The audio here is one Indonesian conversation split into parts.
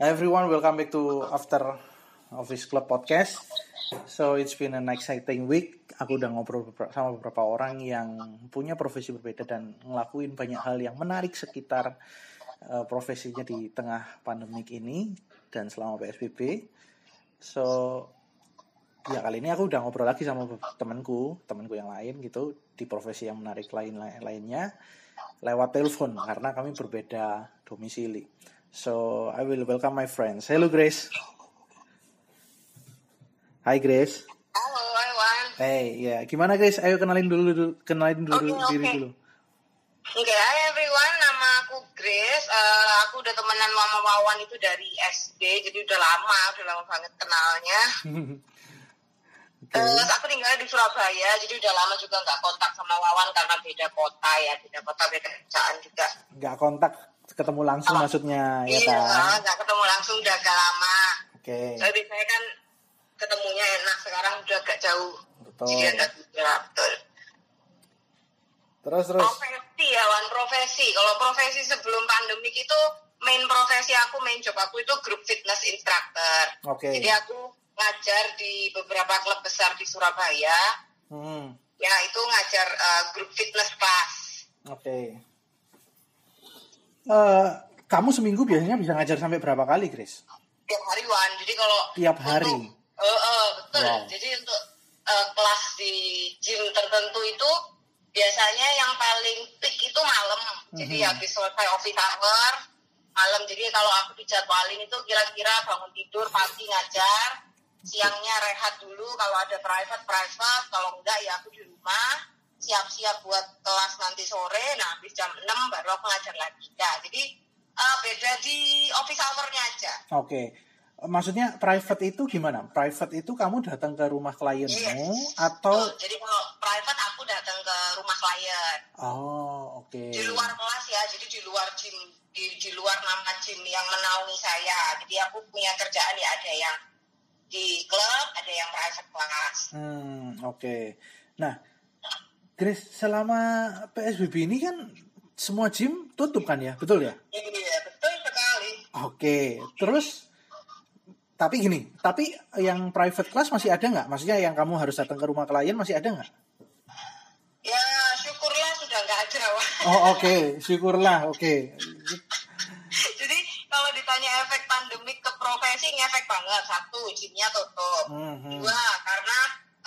everyone, welcome back to After Office Club Podcast. So it's been an exciting week. Aku udah ngobrol sama beberapa orang yang punya profesi berbeda dan ngelakuin banyak hal yang menarik sekitar uh, profesinya di tengah pandemik ini dan selama PSBB. So ya kali ini aku udah ngobrol lagi sama temanku, temanku yang lain gitu di profesi yang menarik lain lainnya lewat telepon karena kami berbeda domisili. So I will welcome my friends. Hello Grace. Hai Grace. Halo, Iwan. Hey, ya gimana Grace? Ayo kenalin dulu, dulu kenalin dulu Oke, diri oke. dulu. Oke, hai everyone. Nama aku Grace. Eh, aku udah temenan sama Wawan itu dari SD, jadi udah lama, udah lama banget kenalnya. Oke. Terus aku tinggal di Surabaya, jadi udah lama juga nggak kontak sama Wawan karena beda kota ya, beda kota, beda kerjaan juga. Nggak kontak ketemu langsung maksudnya ya Iya, kan? nggak ketemu langsung udah agak lama. Oke. Tapi saya kan ketemunya enak, sekarang udah agak jauh. Betul. Jadi agak ya, betul. Terus terus. Profesi ya, Wan, profesi. Kalau profesi sebelum pandemik itu main profesi aku, main job aku itu grup fitness instructor. Oke. Jadi aku ngajar di beberapa klub besar di Surabaya. Hmm. Ya, itu ngajar eh, grup fitness class. Oke. Eh, kamu seminggu biasanya bisa ngajar sampai berapa kali, Grace? Tiap hari, Wan. Jadi kalau Tiap hari? untuk- Eh, eh, betul. Wow. Jadi untuk eh, kelas di gym tertentu itu biasanya yang paling peak itu malam. Jadi Mhm. habis selesai office hour, malam. Jadi kalau aku dijadwalin itu kira-kira bangun tidur pagi ngajar, siangnya rehat dulu. Kalau ada private private, kalau enggak ya aku di rumah siap-siap buat kelas nanti sore. Nah habis jam 6 baru aku ngajar lagi. Jadi office hour-nya aja. Oke. Maksudnya private itu gimana? Private itu kamu datang ke rumah klienmu Yes. atau Betul. Jadi kalau private aku datang ke rumah klien Oh, oke. di luar kelas ya, jadi di luar gym, di, di luar nama gym yang menaungi saya. Jadi aku punya kerjaan ya ada yang di klub, ada yang private class. Hmm, oke. Nah, Grace, selama PSBB ini kan semua gym tutup kan ya? Betul ya? Iya betul sekali. Oke. Terus tapi gini, tapi yang private class masih ada nggak? Maksudnya yang kamu harus datang ke rumah klien masih ada nggak? Ya syukurlah sudah nggak ada. Wak. Oh, oke. Syukurlah. Oke. jadi kalau ditanya efek pandemik ke profesi ngefek banget. Satu, gymnya tutup. Mhm. Dua, karena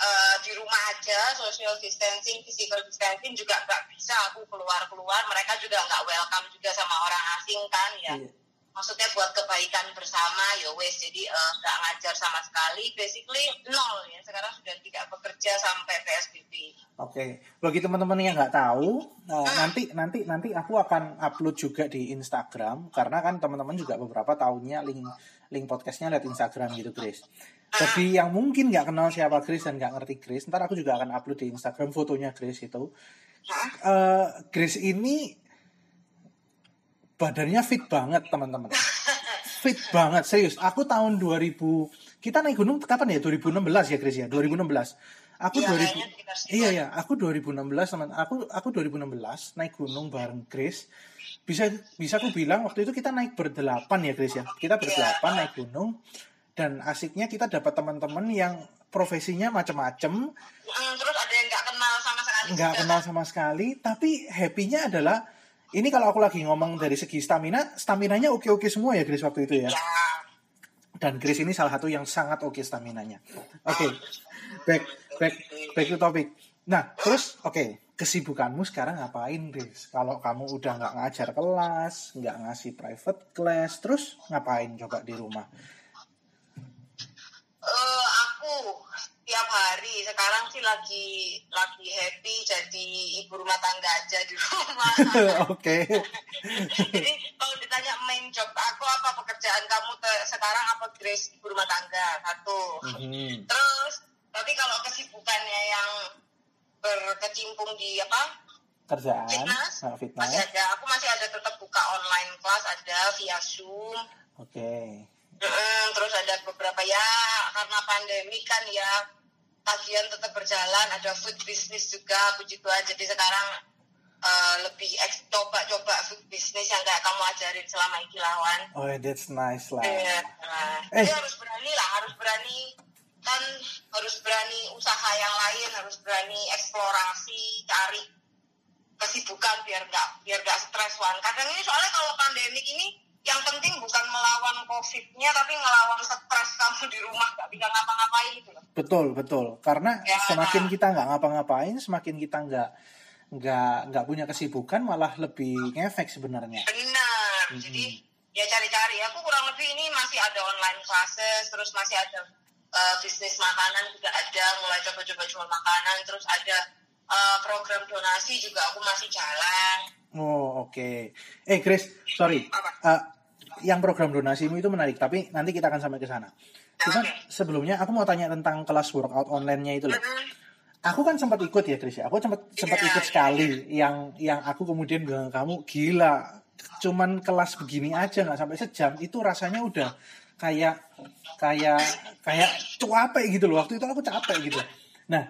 eh, di rumah aja social distancing, physical distancing juga nggak bisa aku keluar-keluar. Mereka juga nggak welcome juga sama orang asing kan ya. Iya. Maksudnya buat kebaikan bersama ya wes. Jadi eh, nggak ngajar sama sekali. Basically nol ya. Sekarang sudah tidak bekerja sampai PSBB. Oke, bagi teman-teman yang nggak tahu, eh, nanti nanti nanti aku akan upload juga di Instagram karena kan teman-teman juga beberapa tahunnya link link podcastnya lihat Instagram gitu, Grace. Bagi yang mungkin nggak kenal siapa Grace dan nggak ngerti Grace, ntar aku juga akan upload di Instagram fotonya Grace itu. Eh, Grace ini badannya fit banget teman-teman. Fit banget, serius. Aku tahun 2000, kita naik gunung kapan ya? 2016 ya Grace ya? 2016. Aku Iya, 2000 kayaknya sekitar segitu. Iya ya, aku 2016 teman. Aku aku 2016 naik gunung bareng Grace. Bisa bisa aku bilang waktu itu kita naik berdelapan ya Grace ya. Kita berdelapan naik gunung dan asiknya kita dapat teman-teman yang profesinya macam-macam, Mm, terus ada yang nggak kenal sama sekali. nggak kenal sama sekali, tapi happy-nya adalah ini kalau aku lagi ngomong dari segi stamina, staminanya oke-oke semua ya Grace waktu itu ya. Ya. Dan Grace ini salah satu yang sangat oke staminanya. Oke, back back back to topic. Nah, terus oke, kesibukanmu sekarang ngapain, Grace? Kalau kamu udah nggak ngajar kelas, nggak ngasih private class, terus ngapain coba di rumah? Tiap hari sekarang sih lagi lagi happy jadi ibu rumah tangga aja di rumah. oke, jadi kalau ditanya main job aku apa pekerjaan kamu te- sekarang apa Grace ibu rumah tangga satu. Mhm. Terus tapi kalau kesibukannya yang berkecimpung di apa kerjaan, fitness, nah, masih fitness, ada. Aku masih ada tetap buka online class ada via Zoom. oke, Terus ada beberapa ya karena pandemi kan ya tagihan tetap berjalan ada food business juga puji Tuhan jadi sekarang uh, lebih coba-coba bisnis yang kayak kamu ajarin selama iki lawan. Oh, that's nice lah. Iya. Nah, Eh. Jadi harus berani lah, harus berani kan harus berani usaha yang lain, harus berani eksplorasi, cari kesibukan biar nggak biar nggak stres wan. Kadang ini soalnya kalau pandemik ini yang penting bukan melawan covidnya tapi ngelawan stres kamu di rumah nggak bisa ngapa-ngapain gitu loh. Betul, betul. Karena Ya. semakin kita nggak ngapa-ngapain, semakin kita nggak nggak nggak punya kesibukan, malah lebih ngefek sebenarnya. Benar. Mhm. Jadi ya cari-cari. Aku kurang lebih ini masih ada online classes, terus masih ada uh, bisnis makanan juga ada, mulai coba-coba jual makanan, terus ada uh, program donasi juga aku masih jalan. Oh, oke. Eh, Chris, sorry. Apa? Eh, yang program donasimu itu menarik, tapi nanti kita akan sampai ke sana. Cuman Oke. sebelumnya aku mau tanya tentang kelas workout online-nya itu loh. Aku kan sempat ikut ya, Chris ya. Aku sempat sempat Iya, ikut iya, sekali yang yang aku kemudian bilang kamu gila. Cuman kelas begini aja nggak sampai sejam itu rasanya udah kayak kayak kayak capek gitu loh. Waktu itu aku capek gitu. Nah,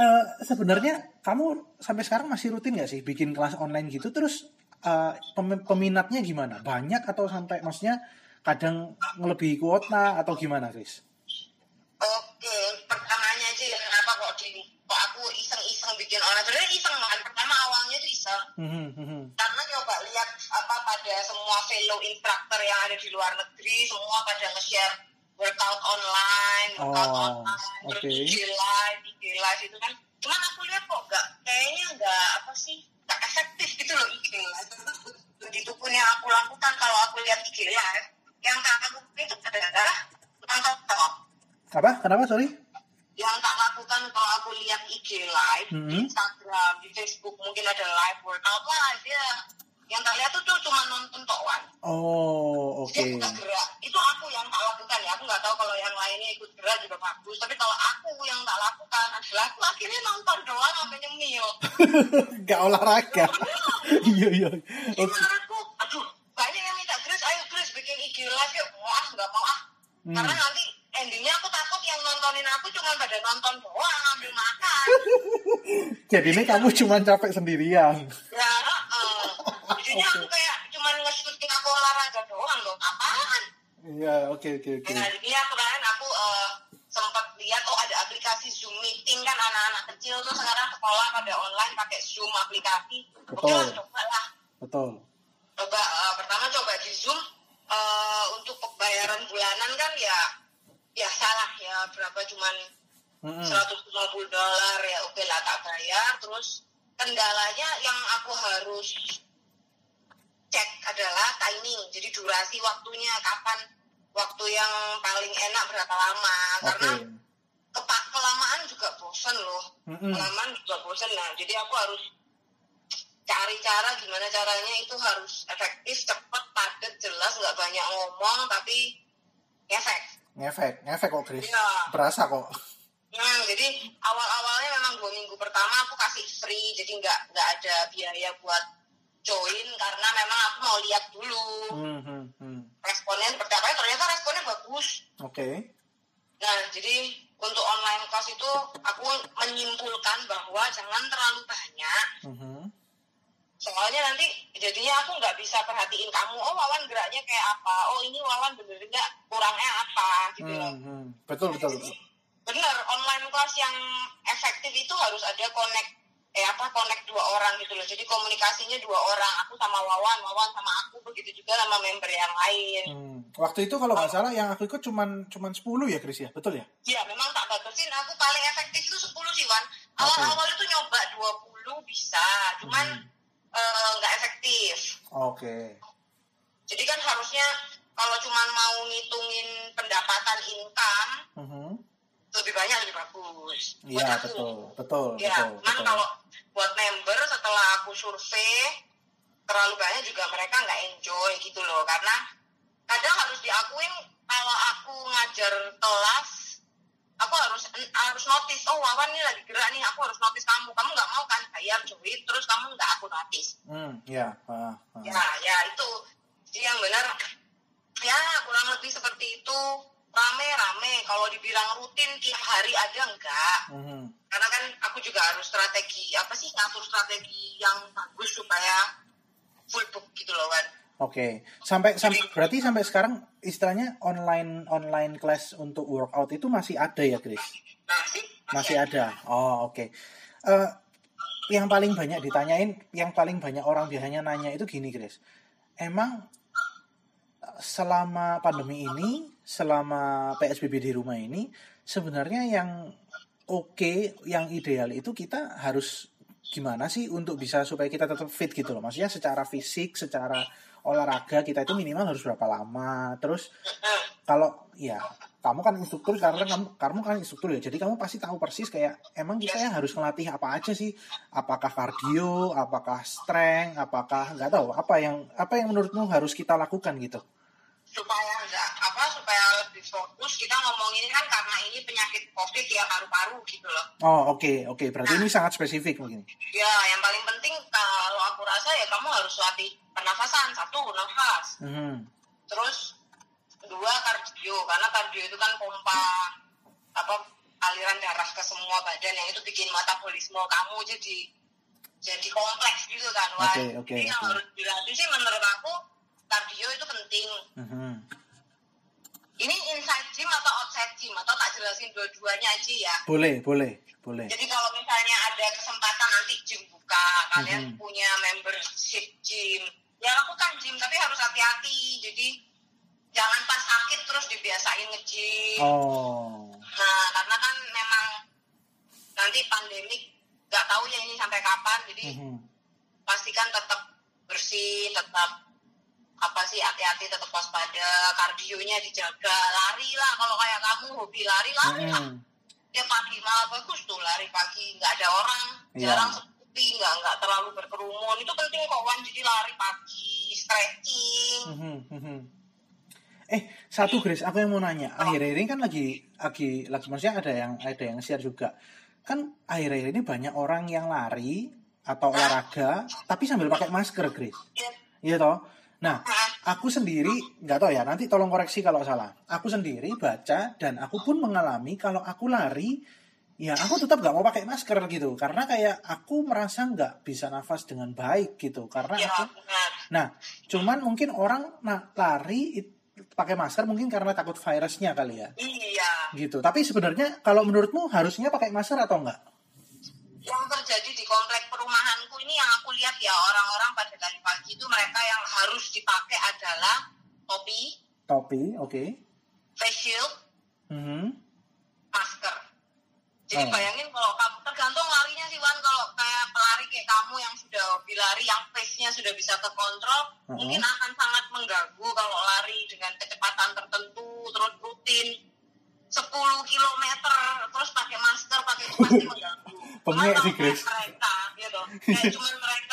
eh, sebenarnya kamu sampai sekarang masih rutin nggak sih bikin kelas online gitu? Terus eh, pem- peminatnya gimana? Banyak atau sampai maksudnya kadang melebihi kuota atau gimana, Chris? Oke, pertamanya aja ya kenapa kok di kok aku iseng-iseng bikin online. Sebenarnya iseng kan. Pertama awalnya tuh iseng. Mhm, mhm. karena coba lihat apa pada semua fellow instructor yang ada di luar negeri semua pada nge-share workout online, workout Oh, online, terus oke. IG live, IG live itu kan. Cuman aku lihat kok gak, kayaknya nggak apa sih, gak efektif gitu loh IG live. Begitu pun yang aku lakukan kalau aku lihat IG live, yang tak aku itu adalah nonton top. Apa? Kenapa? Sorry. Yang tak lakukan kalau aku lihat IG live di Mhm. Instagram, di Facebook mungkin ada live workout live ya. Yang tak lihat tuh, tuh cuma nonton tok Wan. Oh, oke. Jadi aku nggak gerak. Itu aku yang tak lakukan ya. Aku nggak tahu kalau yang lainnya ikut gerak juga bagus. Tapi kalau aku yang tak lakukan adalah aku akhirnya nonton doang sampai nyemil. Gak olahraga. Iya, iya. Jadi Oke. menurutku, aduh, banyak yang minta ayo bikin IG live yuk. Ah, nggak mau ah. Hmm. Karena nanti endingnya aku takut yang nontonin aku cuma pada nonton doang, ambil makan. Jadi ini kamu cuma capek sendirian. Ya. Jadinya aku kayak cuma nge-shooting aku olahraga doang dong. Apaan? Iya, oke, oke, oke. Nah, jadi aku kemarin aku eh, sempat lihat oh ada aplikasi Zoom meeting kan anak-anak kecil tuh sekarang sekolah pada online pakai Zoom aplikasi. Oke Betul. lah, coba lah. Betul. Coba eh, pertama coba di Zoom eh, untuk pembayaran bulanan kan ya ya salah ya berapa cuman Mm-mm. 150 dolar ya oke lah tak bayar terus kendalanya yang aku harus cek adalah timing jadi durasi waktunya kapan waktu yang paling enak berapa lama karena kepak kelamaan juga bosen loh Mm-mm. kelamaan juga bosen nah jadi aku harus cari cara gimana caranya itu harus efektif cepat padat jelas nggak banyak ngomong tapi efek Ngefek, ngefek kok, Chris. Iya. Berasa kok. Nah, jadi awal-awalnya memang dua minggu pertama aku kasih free, jadi nggak nggak ada biaya buat join karena memang aku mau lihat dulu Hmm, hmm, hmm. responnya seperti apa. Ternyata responnya bagus. Oke. Nah, jadi untuk online class itu aku menyimpulkan bahwa jangan terlalu banyak, Mhm. soalnya nanti jadinya aku nggak bisa perhatiin kamu. Oh, Wawan geraknya kayak apa? Oh, ini Wawan bener nggak kurangnya apa? Gitu. Hmm, hmm. Betul, betul, betul. benar online kelas yang efektif itu harus ada connect eh apa connect dua orang gitu loh jadi komunikasinya dua orang aku sama Wawan Wawan sama aku begitu juga sama member yang lain Hmm. Waktu itu kalau nggak salah yang aku ikut cuman cuman 10 ya, Chris ya? Betul ya? ya memang tak batasin aku paling efektif itu 10 sih Wan awal-awal itu nyoba 20 bisa cuman eh, nggak efektif Oke. jadi kan harusnya kalau cuman mau ngitungin pendapatan income Mhm. lebih banyak lebih bagus Iya, betul. Betul, Ya, betul, cuman betul. kalau buat member setelah aku survei terlalu banyak juga mereka nggak enjoy gitu loh karena kadang harus diakuin kalau aku ngajar kelas aku harus harus notice oh Wawan ini lagi gerak nih aku harus notice kamu kamu nggak mau kan bayar join terus kamu nggak aku notice Hmm, ya. ah, ah. ya ya itu jadi yang benar ya kurang lebih seperti itu rame-rame kalau dibilang rutin tiap hari ada enggak Mhm. karena kan aku juga harus strategi apa sih ngatur strategi yang bagus supaya full book gitu loh kan Oke, sampai sampai berarti sampai sekarang istilahnya online online class untuk workout itu masih ada ya, Chris? masih Masih ada. Oh, oke. Eh, yang paling banyak ditanyain, yang paling banyak orang biasanya nanya itu gini, Chris. Emang eh, selama pandemi ini, selama PSBB di rumah ini, sebenarnya yang oke, yang ideal itu kita harus gimana sih untuk bisa supaya kita tetap fit gitu loh. Maksudnya secara fisik, secara olahraga kita itu minimal harus berapa lama. Terus kalau ya kamu kan instruktur karena kamu kamu kan instruktur ya jadi kamu pasti tahu persis kayak emang kita yang harus ngelatih apa aja sih apakah kardio apakah strength apakah nggak tahu apa yang apa yang menurutmu harus kita lakukan gitu supaya lebih fokus. Kita ngomong ini kan karena ini penyakit covid ya paru-paru gitu loh. Oh oke oke. Berarti ini sangat spesifik mungkin ya yang paling penting kalau aku rasa ya kamu harus latih pernafasan. Satu nafas. Mhm. terus dua kardio. Karena kardio itu kan pompa apa aliran darah ke semua badan yang itu bikin metabolisme kamu jadi jadi kompleks gitu kan. Wan. Oke, oke, jadi yang oke. harus dilatih sih menurut aku kardio itu penting. Mhm. Ini inside gym atau outside gym? Atau tak jelasin dua-duanya aja ya? Boleh boleh boleh. Jadi kalau misalnya ada kesempatan nanti gym buka kalian Mhm. punya membership gym. Ya lakukan gym tapi harus hati-hati. Jadi jangan pas sakit terus dibiasain nge-gym. Oh. Nah karena kan memang nanti pandemik nggak tahu ya ini sampai kapan. Jadi Mhm. pastikan tetap bersih tetap apa sih hati-hati tetap waspada kardionya dijaga lari lah kalau kayak kamu hobi lari lari lah Mhm. ya pagi malah bagus tuh lari pagi nggak ada orang Iya. jarang sepi nggak nggak terlalu berkerumun itu penting kok Wan jadi lari pagi stretching Mhm, mhm. Eh, satu Grace, aku yang mau nanya. Akhir-akhir ini kan lagi lagi lagi maksudnya ada yang ada yang share juga. Kan akhir-akhir ini banyak orang yang lari atau olahraga tapi sambil pakai masker, Grace. ya, Iya toh? Nah, aku sendiri nggak tahu ya, nanti tolong koreksi kalau salah. Aku sendiri baca dan aku pun mengalami kalau aku lari ya aku tetap nggak mau pakai masker gitu karena kayak aku merasa nggak bisa nafas dengan baik gitu karena ya aku Nah, cuman mungkin orang nah, lari pakai masker mungkin karena takut virusnya kali ya, iya gitu. Tapi sebenarnya kalau menurutmu harusnya pakai masker atau enggak? yang terjadi di komplek perumahanku ini yang aku lihat ya orang-orang pada pagi itu mereka yang harus dipakai adalah topi Topi, oke. face shield Mhm. masker jadi Oh. bayangin kalau kamu tergantung larinya sih Wan kalau kayak pelari kayak kamu yang sudah hobi lari yang pace-nya sudah bisa terkontrol Mhm. mungkin akan sangat mengganggu kalau lari dengan kecepatan tertentu terus rutin 10 km terus pakai masker pakai itu pasti mengganggu Pengek Cuman sih, mereka gitu kayak cuman mereka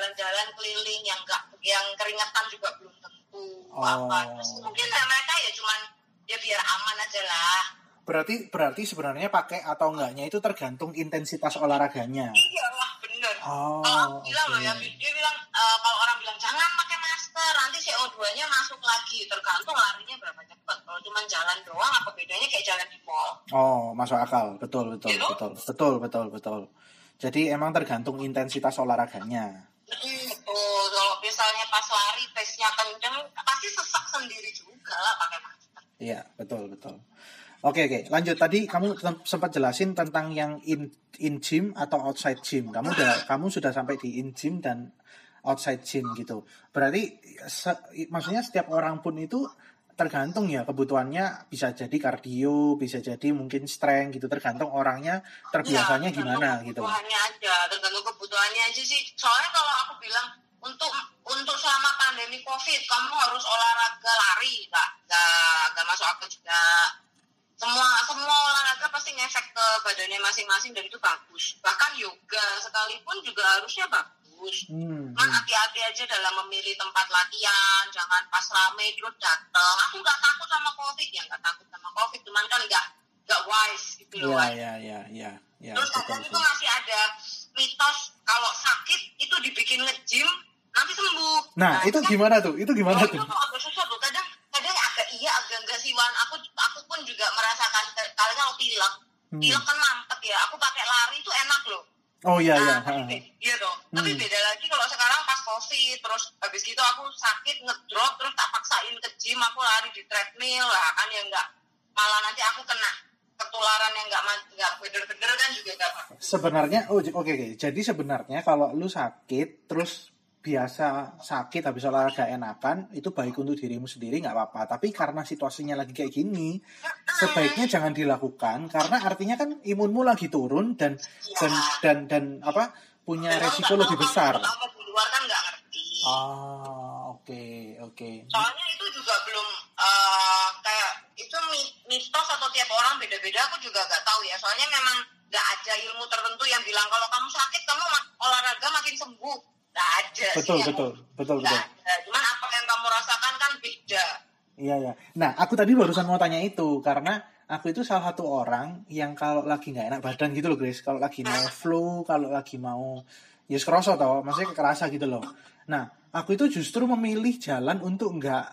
jalan-jalan keliling yang enggak yang keringetan juga belum tentu Oh. apa terus mungkin mereka ya cuman ya biar aman aja lah Berarti berarti sebenarnya pakai atau enggaknya itu tergantung intensitas olahraganya. Iya lah bener. Oh, kalau aku bilang loh ya, dia bilang eh, kalau orang bilang jangan pakai masker, nanti CO2-nya masuk lagi. Tergantung larinya berapa cepat. Kalau cuma jalan doang, apa bedanya kayak jalan di mall? Oh, masuk akal. Betul, betul, Gitu? betul. Betul, betul, betul. Jadi emang tergantung intensitas olahraganya. Betul. Kalau misalnya pas lari pace-nya kenceng, pasti sesak sendiri juga lah pakai masker. Iya, betul, betul. Oke, oke. Lanjut tadi kamu sempat jelasin tentang yang in in gym atau outside gym. Kamu udah kamu sudah sampai di in gym dan outside gym gitu. Berarti se- maksudnya setiap orang pun itu tergantung ya kebutuhannya bisa jadi kardio, bisa jadi mungkin strength gitu tergantung orangnya terbiasanya Ya, gimana gitu. Kebutuhannya aja, tergantung kebutuhannya aja sih. Soalnya kalau aku bilang untuk untuk selama pandemi covid kamu harus olahraga lari, nggak nggak nggak masuk akal juga. Semua semua olahraga pasti ngefek ke badannya masing-masing dan itu bagus. Bahkan yoga sekalipun juga harusnya bagus. Hmm, Cuman hmm. hati-hati aja dalam memilih tempat latihan, jangan pas rame terus datang. Aku nggak takut sama covid ya, nggak takut sama covid, cuman kan nggak nggak wise gitu loh. Iya, Wan. iya, iya, iya, iya, Terus kadang itu masih ada mitos kalau sakit itu dibikin nge-gym nanti sembuh. Nah, itu kan- gimana tuh? Itu gimana Oh, tuh? itu agak susah tuh. Kadang kadang agak iya agak enggak sih Wan aku aku pun juga merasakan kalau pilek Hmm. pilek kan mampet ya aku pakai lari itu enak loh Oh iya iya. Nah, tapi be- iya dong. Tapi Hmm. beda lagi kalau sekarang pas covid, terus habis gitu aku sakit ngedrop, terus tak paksain ke gym, aku lari di treadmill lah kan ya enggak malah nanti aku kena ketularan yang enggak ma- enggak bener-bener kan juga enggak bagus. Sebenarnya oh oke oke. Jadi sebenarnya kalau lu sakit terus biasa sakit habis olahraga enakan itu baik untuk dirimu sendiri nggak apa-apa. Tapi karena situasinya lagi kayak gini, sebaiknya jangan dilakukan karena artinya kan imunmu lagi turun dan dan dan, dan apa punya Dan resiko lebih besar. di luar kan nggak ngerti. Ah, oke oke. Soalnya itu juga belum eh, kayak itu mi- mitos atau tiap orang beda-beda. Aku juga nggak tahu ya. Soalnya memang nggak ada ilmu tertentu yang bilang kalau kamu sakit kamu olahraga makin sembuh. Nggak ada. sih Betul yang betul betul betul. ada. Cuman apa yang kamu rasakan kan beda. Iya ya. Nah, aku tadi barusan mau tanya itu karena aku itu salah satu orang yang kalau lagi nggak enak badan gitu loh, Grace. Kalau lagi mau flu, kalau lagi mau ya kroso toh, maksudnya kerasa gitu loh. Nah, aku itu justru memilih jalan untuk nggak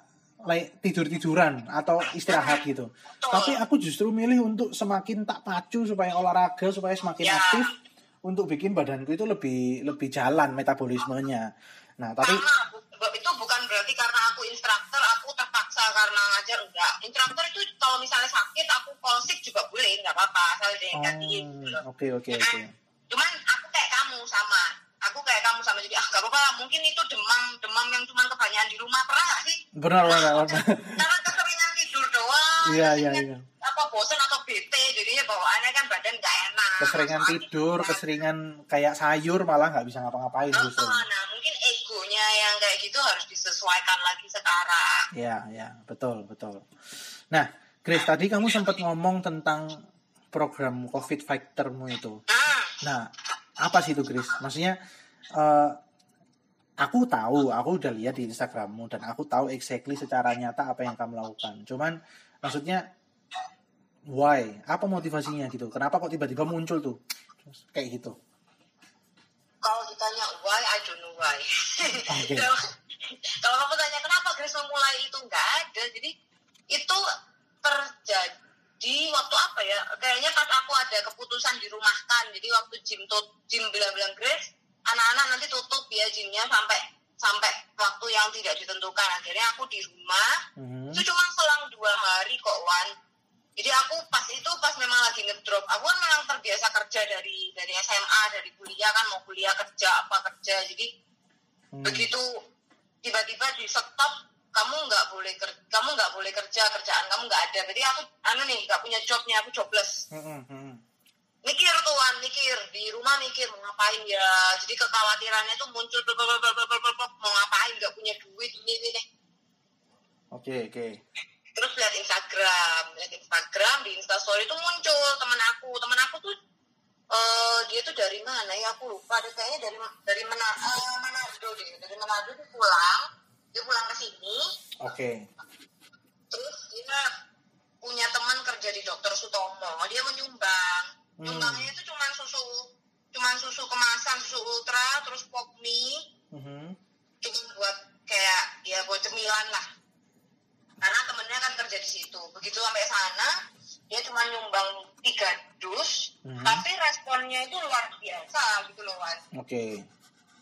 like, tidur-tiduran atau istirahat gitu. Tapi aku justru milih untuk semakin tak pacu supaya olahraga supaya semakin Ya. aktif untuk bikin badanku itu lebih lebih jalan metabolismenya. Nah, tapi bu- bu- itu bukan berarti karena aku instruktur aku terpaksa karena ngajar enggak. Instruktur itu kalau misalnya sakit aku call sick juga boleh, nggak apa-apa asal dia gantiin gitu. Oh, oke oke oke. Cuman aku kayak kamu sama. Aku kayak kamu sama jadi ah gak apa-apa lah. mungkin itu demam demam yang cuma kebanyakan di rumah pernah gak sih? Benar benar benar. Karena keseringan tidur doang. Iya, iya, iya. Apa bosan atau bete jadinya bawaannya kan badan gak enak. keseringan tidur, kan- keseringan kayak sayur malah nggak bisa ngapa-ngapain Oh, justru. nah mungkin egonya yang kayak gitu harus disesuaikan lagi sekarang. Ya, ya, betul, betul. Nah, Grace, tadi kamu sempat ngomong tentang program COVID Fightermu itu. Hmm. Nah, apa sih itu, Grace? Maksudnya, eh, aku tahu, aku udah lihat di Instagrammu dan aku tahu exactly secara nyata apa yang kamu lakukan. Cuman, maksudnya, why? Apa motivasinya gitu? Kenapa kok tiba-tiba muncul tuh? Kayak gitu. Kalau ditanya why, I don't know why. Oke. Kalau- kamu tanya kenapa Grace memulai itu nggak ada, jadi itu terjadi waktu apa ya? Kayaknya pas aku ada keputusan dirumahkan. Jadi waktu gym tut- gym bilang-bilang Grace, anak-anak nanti tutup ya gymnya sampai sampai waktu yang tidak ditentukan. Akhirnya aku di rumah. Mhm. Itu cuma selang dua hari kok Wan. Jadi aku pas itu pas memang lagi ngedrop. Aku kan memang terbiasa kerja dari dari SMA, dari kuliah kan mau kuliah kerja apa kerja. Jadi Hmm. begitu tiba-tiba di stop kamu nggak boleh ker- kamu nggak boleh kerja kerjaan kamu nggak ada. Jadi aku anu nih nggak punya job nih aku jobless. Mhm, mhm. Mikir tuh Wan, mikir di rumah mikir mau ngapain ya. Jadi kekhawatirannya tuh muncul blub, blub, mau ngapain nggak punya duit ini ini. Oke, oke. Terus lihat Instagram lihat Instagram di Instastory itu muncul temen aku. Temen aku tuh eh dia tuh dari mana ya? Aku lupa deh kayaknya dari dari mana eh, Manado deh. Dari Manado dia pulang dia pulang ke sini. Oke. terus dia punya teman kerja di dokter Sutomo. Dia menyumbang. Hmm. nyumbangnya itu cuma susu cuma susu kemasan susu ultra terus pop mie. Mhm. cuma buat kayak ya buat cemilan lah kerja di situ begitu sampai sana dia cuma nyumbang tiga dus Mhm. tapi responnya itu luar biasa gitu loh Wan Oke.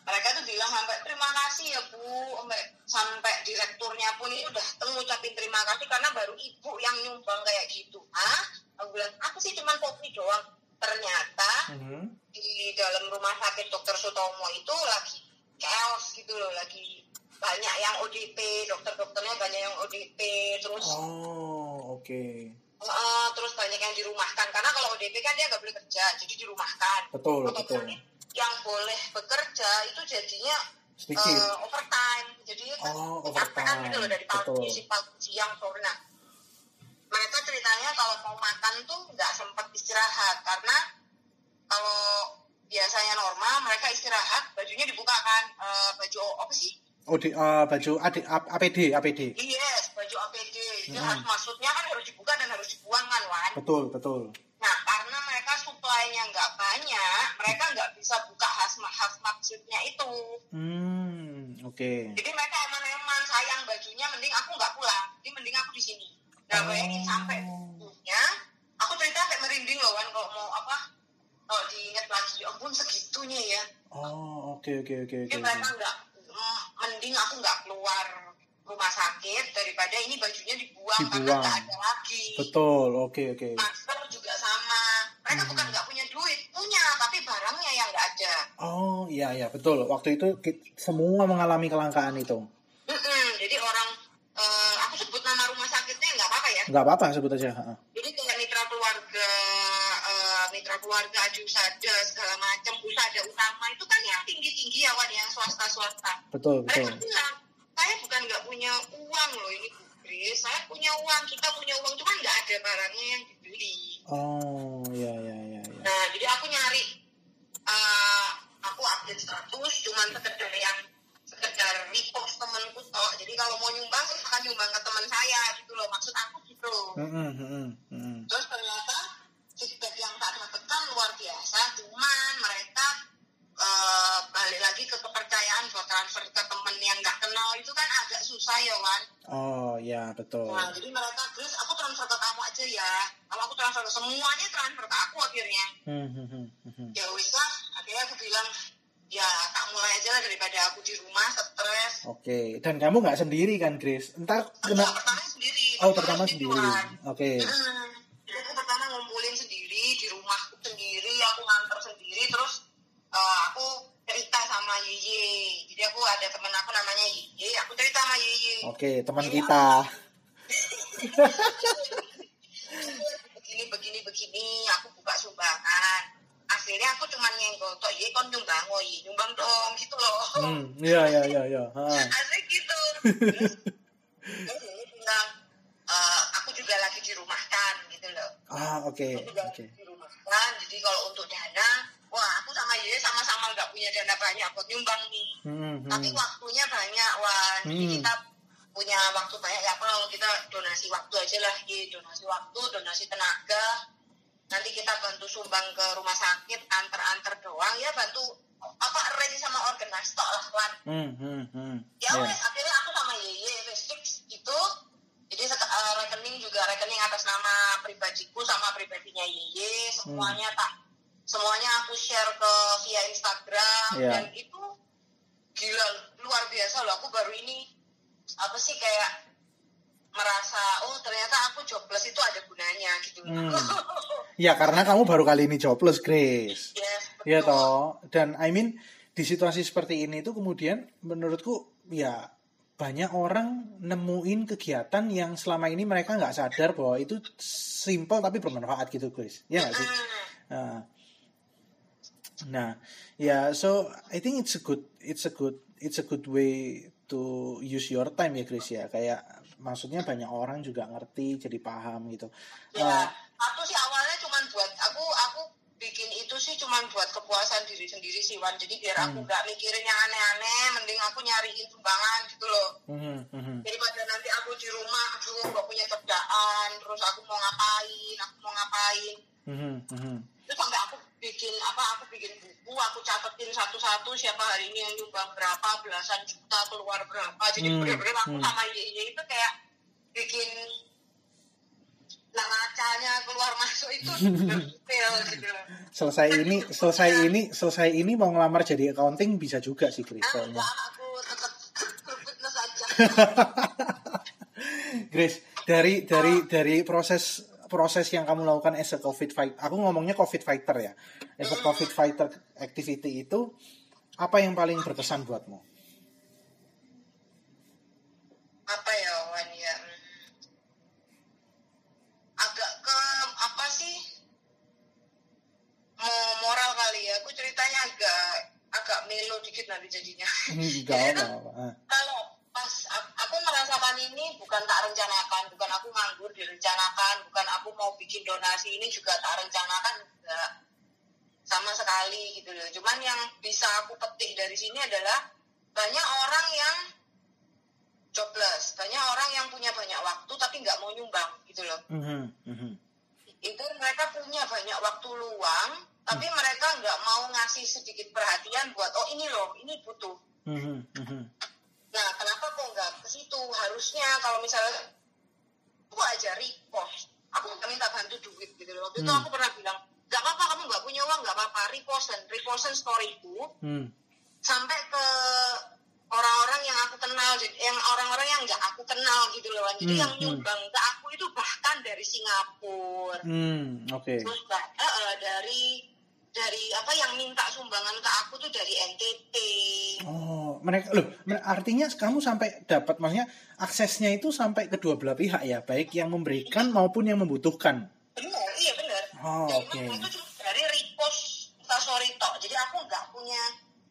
mereka tuh bilang sampai terima kasih ya bu sampai sampai direkturnya pun ini udah ngucapin terima kasih karena baru ibu yang nyumbang kayak gitu ah aku bilang aku sih cuma kopi doang ternyata Mhm. di dalam rumah sakit dokter Sutomo itu lagi chaos gitu loh lagi banyak yang ODP dokter-dokternya banyak yang ODP terus Oh, oke. eh, terus banyak yang dirumahkan karena kalau ODP kan dia nggak boleh kerja jadi dirumahkan Betul, betul. Yang boleh bekerja itu jadinya Sedikit. eh, overtime jadi Oh, dikatakan overtime. gitu loh dari pagi Betul. si pagi siang sore nah mereka ceritanya kalau mau makan tuh nggak sempat istirahat karena kalau biasanya normal mereka istirahat bajunya dibuka kan Eh, baju apa sih Oh, di, eh, baju AD, APD, APD. yes baju APD itu Hmm. harus maksudnya kan harus dibuka dan harus dibuang kan Wan Betul, betul. nah karena mereka suplainya nggak banyak mereka nggak bisa buka hazmat hazmat suitnya itu Hmm, oke. jadi mereka eman-eman sayang bajunya mending aku nggak pulang jadi mending aku di sini nah bayangin sampai punya aku cerita sampai merinding loh kan kalau mau apa kalau diingat lagi ya ampun segitunya ya Oh, oke oke oke oke. jadi mereka nggak mending aku nggak keluar rumah sakit daripada ini bajunya dibuang, karena Dibuang. nggak ada lagi Betul, oke oke. masker juga sama mereka Hmm. bukan nggak punya duit punya tapi barangnya yang nggak ada Oh, iya iya betul. Waktu itu semua mengalami kelangkaan itu. Mm-mm, jadi orang eh, aku sebut nama rumah sakitnya nggak apa-apa ya Nggak apa-apa sebut aja. ha. keluarga eh, keluarga Adusada segala macam usada utama itu kan yang tinggi tinggi ya Wan yang swasta swasta Betul mereka betul. bilang saya bukan nggak punya uang loh ini Bu Kris saya punya uang kita punya uang cuman nggak ada barangnya yang dibeli Oh, iya iya iya. iya. nah jadi aku nyari eh, aku update status cuman sekedar yang sekedar repost temenku toh jadi kalau mau nyumbang akan nyumbang ke teman saya gitu loh maksud aku gitu Mm-mm, mm-mm, mm-mm. terus ternyata cuman mereka eh, balik lagi ke kepercayaan buat transfer ke temen yang nggak kenal itu kan agak susah ya Wan Oh, iya betul. nah jadi mereka terus aku transfer ke kamu aja ya kalau aku transfer ke semuanya transfer ke aku akhirnya Hmm, hmm, hmm, ya wis lah akhirnya aku bilang ya tak mulai aja lah daripada aku di rumah stres Oke, dan kamu nggak sendiri kan, Grace? Entar kena. pertama sendiri Oh, pertama sendiri. Oke. Jadi aku pertama ngumpulin sendiri di rumahku sendiri, aku nganter sendiri, terus eh, aku cerita sama Yeye. Jadi aku ada temen aku namanya Yeye, aku cerita sama Yeye. Oke, teman kita. Begini, begini, begini, aku buka sumbangan. Akhirnya aku cuma nyenggol, tok Yeye kon nyumbang, oh nyumbang dong, gitu loh. Hmm, iya iya iya iya. Asik gitu. Terus, terus Yeye bilang, "Eh, aku juga lagi dirumahkan, gitu loh. Ah, oke, juga oke. di punya dana banyak buat nyumbang nih Hmm, tapi hmm. waktunya banyak wan jadi Hmm. kita punya waktu banyak ya kalau kita donasi waktu aja lah Ye. donasi waktu donasi tenaga nanti kita bantu sumbang ke rumah sakit antar-antar doang ya bantu apa arrange sama organize tok lah wan Hmm, hmm, hmm. ya Ya. wes akhirnya aku sama Yeye wes fix gitu jadi eh, rekening juga rekening atas nama pribadiku sama pribadinya Yeye semuanya tak semuanya aku share ke via Instagram Ya. dan itu gila luar biasa loh aku baru ini apa sih kayak merasa oh ternyata aku jobless itu ada gunanya gitu Hmm. Ya karena kamu baru kali ini jobless, Grace. yes, Iya betul. toh. Dan I mean di situasi seperti ini tuh kemudian menurutku ya banyak orang nemuin kegiatan yang selama ini mereka nggak sadar bahwa itu simple tapi bermanfaat gitu, Grace. Ya nggak sih? Hmm. Nah, ya so I think it's a good it's a good it's a good way to use your time ya, Grace ya. Kayak maksudnya banyak orang juga ngerti jadi paham gitu. Ya, Eh, aku sih awalnya cuman buat aku aku bikin itu sih cuman buat kepuasan diri sendiri sih Wan. Jadi biar aku Hmm. nggak mikirin yang aneh-aneh, mending aku nyariin sumbangan gitu loh. mhm, mhm. Daripada nanti aku di rumah, aduh nggak punya kerjaan, terus aku mau ngapain, aku mau ngapain. Mhm, mhm. Terus sampai aku bikin apa? Aku bikin buku, aku catetin satu-satu siapa hari ini yang nyumbang berapa, belasan juta keluar berapa. Jadi Hmm, bener-bener aku hmm. sama Yeye itu kayak bikin neracanya keluar masuk itu detail gitu selesai ini selesai ini selesai ini mau ngelamar jadi accounting bisa juga sih Grace Ah, enggak, aku tetap fitness aja. Grace dari dari dari proses proses yang kamu lakukan as a covid fight aku ngomongnya covid fighter ya. As a covid fighter activity itu apa yang paling berkesan buatmu apa ya Wan ya Hmm. agak ke apa sih mau moral kali ya aku ceritanya agak agak melo dikit nanti jadinya enggak Jadi apa tuh, apa Ah, kalau pas a- aku merasakan ini bukan tak rencanakan bukan aku nganggur direncanakan bukan aku mau donasi ini juga tak rencanakan enggak sama sekali gitu loh cuman yang bisa aku petik dari sini adalah banyak orang yang jobless banyak orang yang punya banyak waktu tapi nggak mau nyumbang gitu loh mhm, mhm. itu mereka punya banyak waktu luang tapi mereka nggak mau ngasih sedikit perhatian buat oh ini loh ini butuh Mhm, mhm. Nah, kenapa kok nggak ke situ? Harusnya kalau misalnya aku aja repost aku nggak minta bantu duit gitu waktu itu Hmm. aku pernah bilang nggak apa-apa kamu nggak punya uang nggak apa-apa repostan repostan storyku Hmm. sampai ke orang-orang yang aku kenal jadi yang orang-orang yang nggak aku kenal gitu loh jadi Hmm, yang hmm. nyumbang ke aku itu bahkan dari Singapura Hmm. Oke. terus bah- eh, eh, dari dari apa yang minta sumbangan ke aku tuh dari NTT Oh, mereka loh, artinya kamu sampai dapat maksudnya aksesnya itu sampai kedua belah pihak ya, baik yang memberikan maupun yang membutuhkan. Benar iya benar Oh, Dan oke. itu cuma dari repost story tok. Jadi aku nggak punya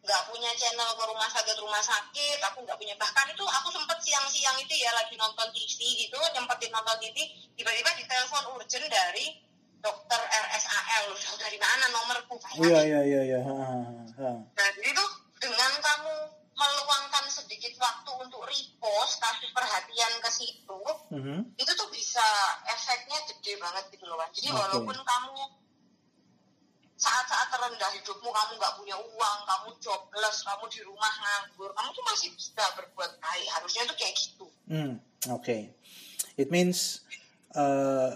nggak punya channel ke rumah sakit rumah sakit. Aku nggak punya. Bahkan itu aku sempet siang-siang itu ya lagi nonton TV gitu nyempetin nonton TV tiba-tiba ditelepon urgent dari dokter RSAL udah dari mana nomorku? Iya, bayangin iya, iya, iya. Ha. Nah, jadi tuh dengan kamu meluangkan sedikit waktu untuk repost, kasih perhatian ke situ, Mhm. itu tuh bisa efeknya gede banget gitu loh. Jadi Oke. walaupun kamu saat-saat terendah hidupmu, kamu nggak punya uang, kamu jobless, kamu di rumah nganggur, kamu tuh masih bisa berbuat baik. Harusnya tuh kayak gitu. Hmm, Oke. It means uh,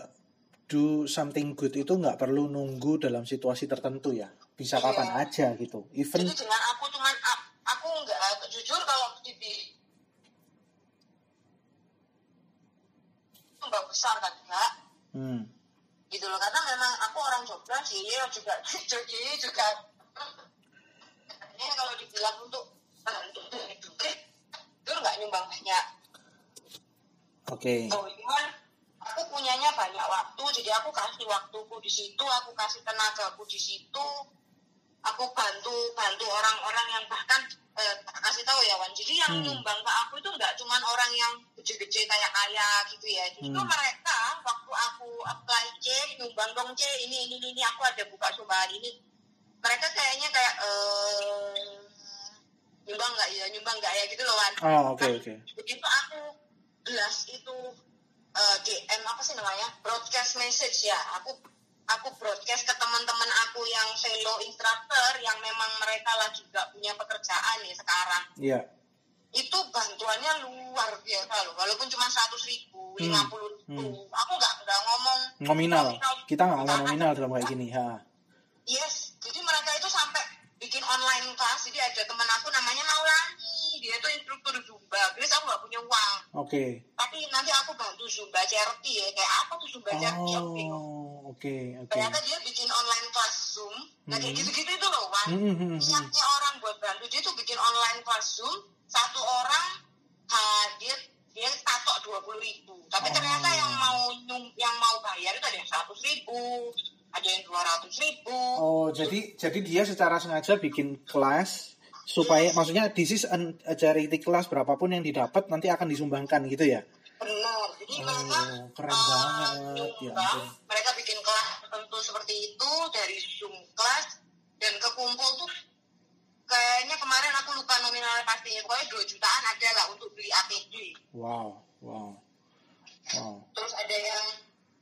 do something good itu nggak perlu nunggu dalam situasi tertentu ya. Bisa Iya. kapan aja gitu. Even Jadi dengan aku cuman aku nggak jujur kalau di di- mbak besar kan enggak hmm, gitu loh karena memang aku orang Jogja sih juga jadi juga ini kalau dibilang untuk bantu duit itu nggak nyumbang banyak. Oke. oh cuman aku punyanya banyak waktu jadi aku kasih waktuku di situ aku kasih tenagaku di situ aku bantu bantu orang-orang yang bahkan eh, kasih tahu ya Wan jadi yang Hmm. nyumbang ke aku itu nggak cuman orang yang gede-gede kayak kaya gitu ya justru Hmm. mereka waktu aku apply C nyumbang dong C ini ini ini aku ada buka sumbangan ini mereka kayaknya kayak eh nyumbang nggak ya nyumbang nggak ya gitu loh Wan Oh, oke, Nah, oke. begitu aku blast itu eh, DM apa sih namanya broadcast message ya aku aku broadcast ke teman-teman aku yang fellow instructor yang memang mereka lagi nggak punya pekerjaan nih sekarang Iya. itu bantuannya luar biasa loh walaupun cuma seratus ribu Hmm, lima puluh ribu aku nggak nggak ngomong Nominal. Kita nggak ngomong nominal dalam kayak gini. Ha. Yes, jadi mereka itu sampai bikin online class. Jadi ada teman aku namanya Maulani, dia tuh instruktur Zumba. Terus aku nggak punya uang, Oke. tapi nanti aku bantu Zumba charity ya. Kayak apa tuh Zumba charity? Aku bingung. Oh, oke, oke. Ternyata dia bikin online class Zoom. Nah kayak Hmm. gitu-gitu itu loh, Wan. Hmm, hmm, hmm. Niatnya orang buat bantu dia tuh bikin online class Zoom. Satu orang hadir dia tatok dua puluh ribu. Tapi Oh. ternyata yang mau nyum- yang mau bayar itu ada yang seratus ribu, ada yang dua ratus ribu. Oh, jadi jadi dia secara sengaja bikin kelas supaya maksudnya this is an, a charity class berapapun yang didapat nanti akan disumbangkan gitu ya. Benar. Jadi Oh, mereka keren uh, banget, ya ampun. mereka bikin kelas tertentu seperti itu dari Zoom kelas dan kekumpul tuh kayaknya kemarin aku lupa nominalnya pastinya pokoknya 2 jutaan ada lah untuk beli APD Wow, wow. Wow. terus ada yang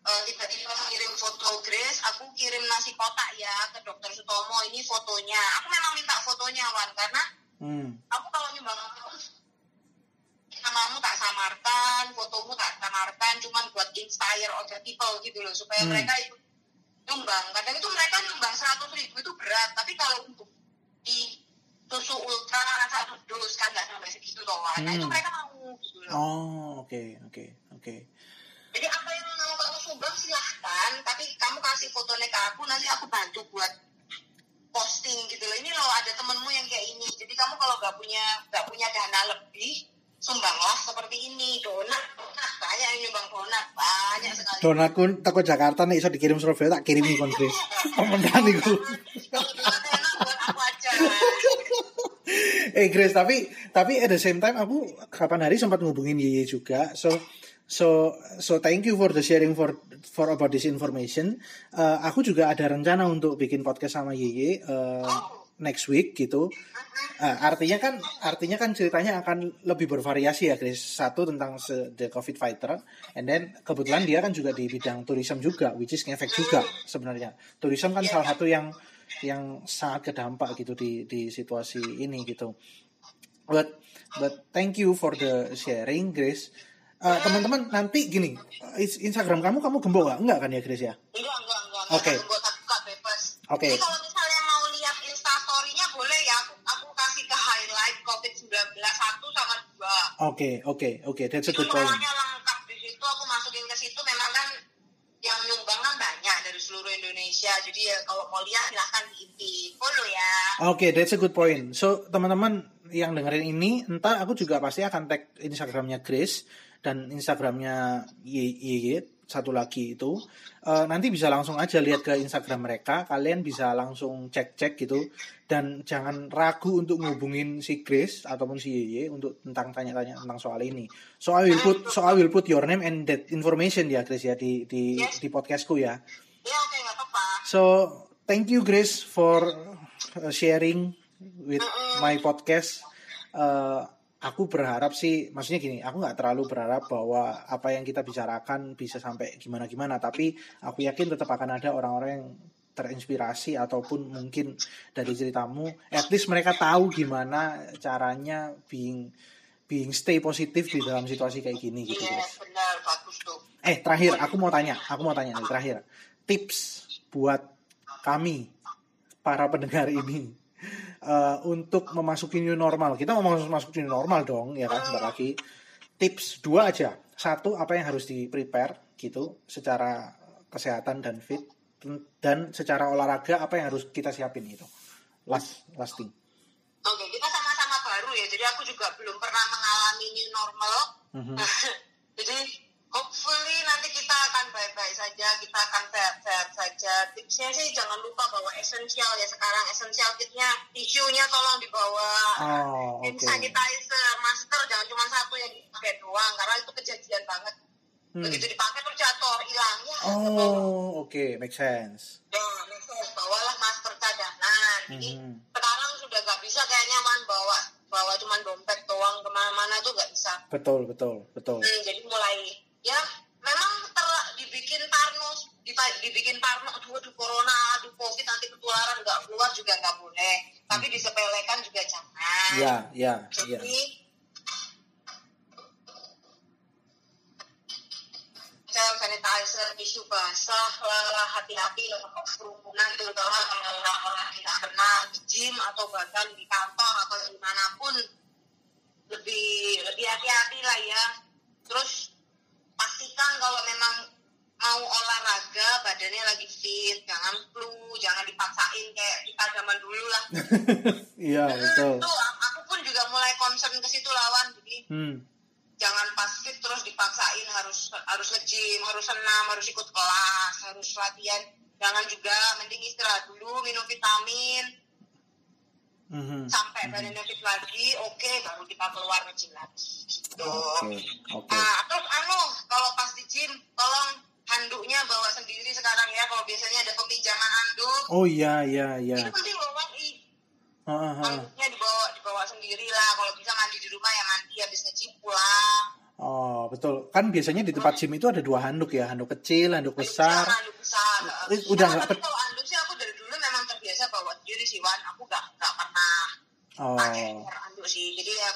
uh, tiba-tiba kirim foto Grace aku kirim nasi kotak ya ke dokter Sutomo ini fotonya aku memang minta fotonya Wan karena Hmm. aku kalau nyumbang namamu tak samarkan, fotomu tak samarkan, cuman buat inspire other people gitu loh, supaya Hmm. mereka ikut nyumbang. Kadang itu mereka nyumbang seratus ribu itu berat, tapi kalau untuk di susu ultra satu dos kan nggak sampai segitu toh, Wan. nah Hmm. itu mereka mau gitu loh. Oh, oke, oke, oke. Jadi apa yang mau kamu sumbang silahkan, tapi kamu kasih fotonya ke aku, nanti aku bantu buat posting gitu loh. Ini loh ada temenmu yang kayak ini. Jadi kamu kalau nggak punya nggak punya dana lebih, sumbanglah seperti ini. Donat, donat banyak yang nyumbang donat banyak sekali. Donatku teko Jakarta nih iso dikirim Surabaya tak kirimi kon Chris. Pemenang iku. Kalau donat enak buat aku aja. eh Grace tapi tapi at the same time aku kapan hari sempat ngubungin Yeye juga so so so thank you for the sharing for for about this information Eh, aku juga ada rencana untuk bikin podcast sama Yeye eh, next week gitu Eh, artinya kan artinya kan ceritanya akan lebih bervariasi ya Grace satu tentang the COVID fighter and then kebetulan dia kan juga di bidang tourism juga which is ngefek juga sebenarnya tourism kan salah satu yang yang sangat kedampak gitu di di situasi ini gitu. But but thank you for the sharing, Grace. Eh, teman-teman nanti gini, is- Instagram kamu kamu gembok nggak? Enggak kan ya Grace ya? Enggak, enggak, enggak. Oke. Bebas. Oke. Jadi kalau misalnya mau lihat instastory-nya boleh ya, aku, aku kasih ke highlight COVID-19 satu sama dua. Oke, oke, oke. That's a good point. lengkap di situ. Aku masukin ke situ memang kan yang nyumbang kan banyak dari seluruh Indonesia. Jadi ya kalau mau lihat silahkan di follow ya. Oke, that's a good point. So, teman-teman yang dengerin ini, entar aku juga pasti akan tag Instagramnya Grace dan Instagramnya Yeye satu lagi itu. Eh, nanti bisa langsung aja lihat ke Instagram mereka. Kalian bisa langsung cek-cek gitu dan jangan ragu untuk ngubungin si Grace ataupun si Yeye untuk tentang tanya-tanya tentang soal ini. So I will put so I will put your name and that information ya Grace ya di di Yes. di podcastku ya. Oke nggak apa-apa. So, thank you Grace for uh, sharing with my podcast. Uh, aku berharap sih, maksudnya gini, aku nggak terlalu berharap bahwa apa yang kita bicarakan bisa sampai gimana-gimana, tapi aku yakin tetap akan ada orang-orang yang terinspirasi ataupun mungkin dari ceritamu, at least mereka tahu gimana caranya being being stay positif di dalam situasi kayak gini gitu Iya Grace. benar bagus tuh. Eh terakhir, aku mau tanya, aku mau tanya nih terakhir. Tips buat kami para pendengar ini eh, untuk memasuki new normal. Kita mau masuk new normal dong, ya kan? Sebentar lagi. Tips dua aja. Satu apa yang harus di prepare gitu, secara kesehatan dan fit, dan secara olahraga apa yang harus kita siapin itu. Last, last thing. Oke, kita sama-sama baru ya. Jadi aku juga belum pernah mengalami new normal. Mhm. Jadi saja, kita akan sehat-sehat saja. Tipsnya sih jangan lupa bawa esensial ya sekarang. Esensial kitnya, tisunya tolong dibawa. Oh, Hand sanitizer, masker jangan cuma satu yang dipakai doang karena itu kejadian banget. Hmm. Begitu dipakai terus jatuh, hilang ya. Oh, oke, make sense. Ya, next time, bawalah masker cadangan. Jadi Mhm. sekarang sudah gak bisa kayaknya man bawa bawa cuma dompet doang ke mana-mana tuh gak bisa. Betul, betul, betul. Hmm, jadi mulai ya memang dibikin parno dibikin parno aduh aduh corona aduh covid nanti ketularan nggak keluar juga nggak boleh tapi disepelekan juga jangan Ya, ya, ya. jadi hand sanitizer, tisu basah, lah hati-hati lah kerumunan terutama kalau orang-orang tidak kenal di gym atau bahkan di kantor atau di mana pun lebih lebih hati-hati lah ya. Terus pastikan kalau memang mau olahraga badannya lagi fit, jangan flu, jangan dipaksain kayak kita zaman dulu lah. Iya, betul. Hmm, tuh aku pun juga mulai concern ke situ lawan jadi Hmm. jangan pas fit terus dipaksain harus harus nge-gym, harus senam, harus ikut kelas, harus latihan. Jangan juga mending istirahat dulu, minum vitamin Mhm. sampai badannya fit lagi, oke baru kita keluar nge-gym lagi. Gitu. Oke, oke. Nah, terus anu kalau pas di gym tolong handuknya bawa sendiri sekarang ya kalau biasanya ada peminjaman handuk. Oh iya, iya, iya. Itu penting ah, ah. handuknya dibawa dibawa sendiri lah. Kalau bisa mandi di rumah ya mandi habis nge-gym pulang. Oh, betul. Kan biasanya di tempat gym itu ada dua handuk ya, handuk kecil, handuk besar. Iya, handuk besar. Eh, udah Nah, nggak kalau handuk sih aku dari dulu memang terbiasa bawa sendiri sih Wan. Aku nggak nggak pernah Oh, pakai handuk sih. Jadi ya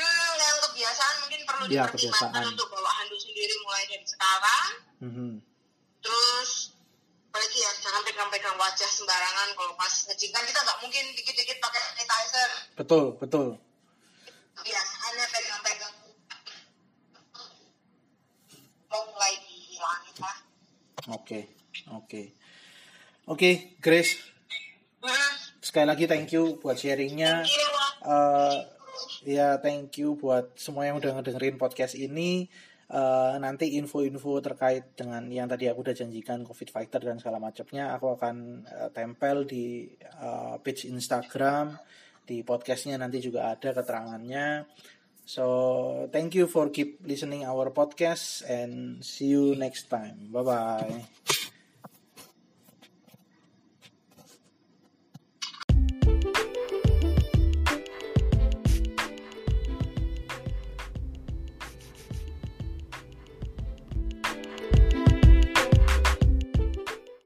hmm, yang kebiasaan mungkin perlu Iya, dipertimbangkan untuk bawa handuk sendiri mulai dari mhm. Terus apalagi ya jangan pegang-pegang wajah sembarangan kalau pas nge kan kita nggak mungkin dikit-dikit pakai sanitizer. betul, betul. Biasanya pegang-pegang mau mulai dihilangin lah. Oke, oke. Oke, Grace, Hmm, sekali lagi thank you buat sharingnya. iya, Wak. Eh, ya, thank you buat semua yang udah ngedengerin podcast ini. Eh, nanti info-info terkait dengan yang tadi aku udah janjikan COVID Fighter dan segala macamnya, aku akan eh, tempel di eh, page Instagram, di podcastnya nanti juga ada keterangannya. So, thank you for keep listening our podcast and see you next time. Bye bye.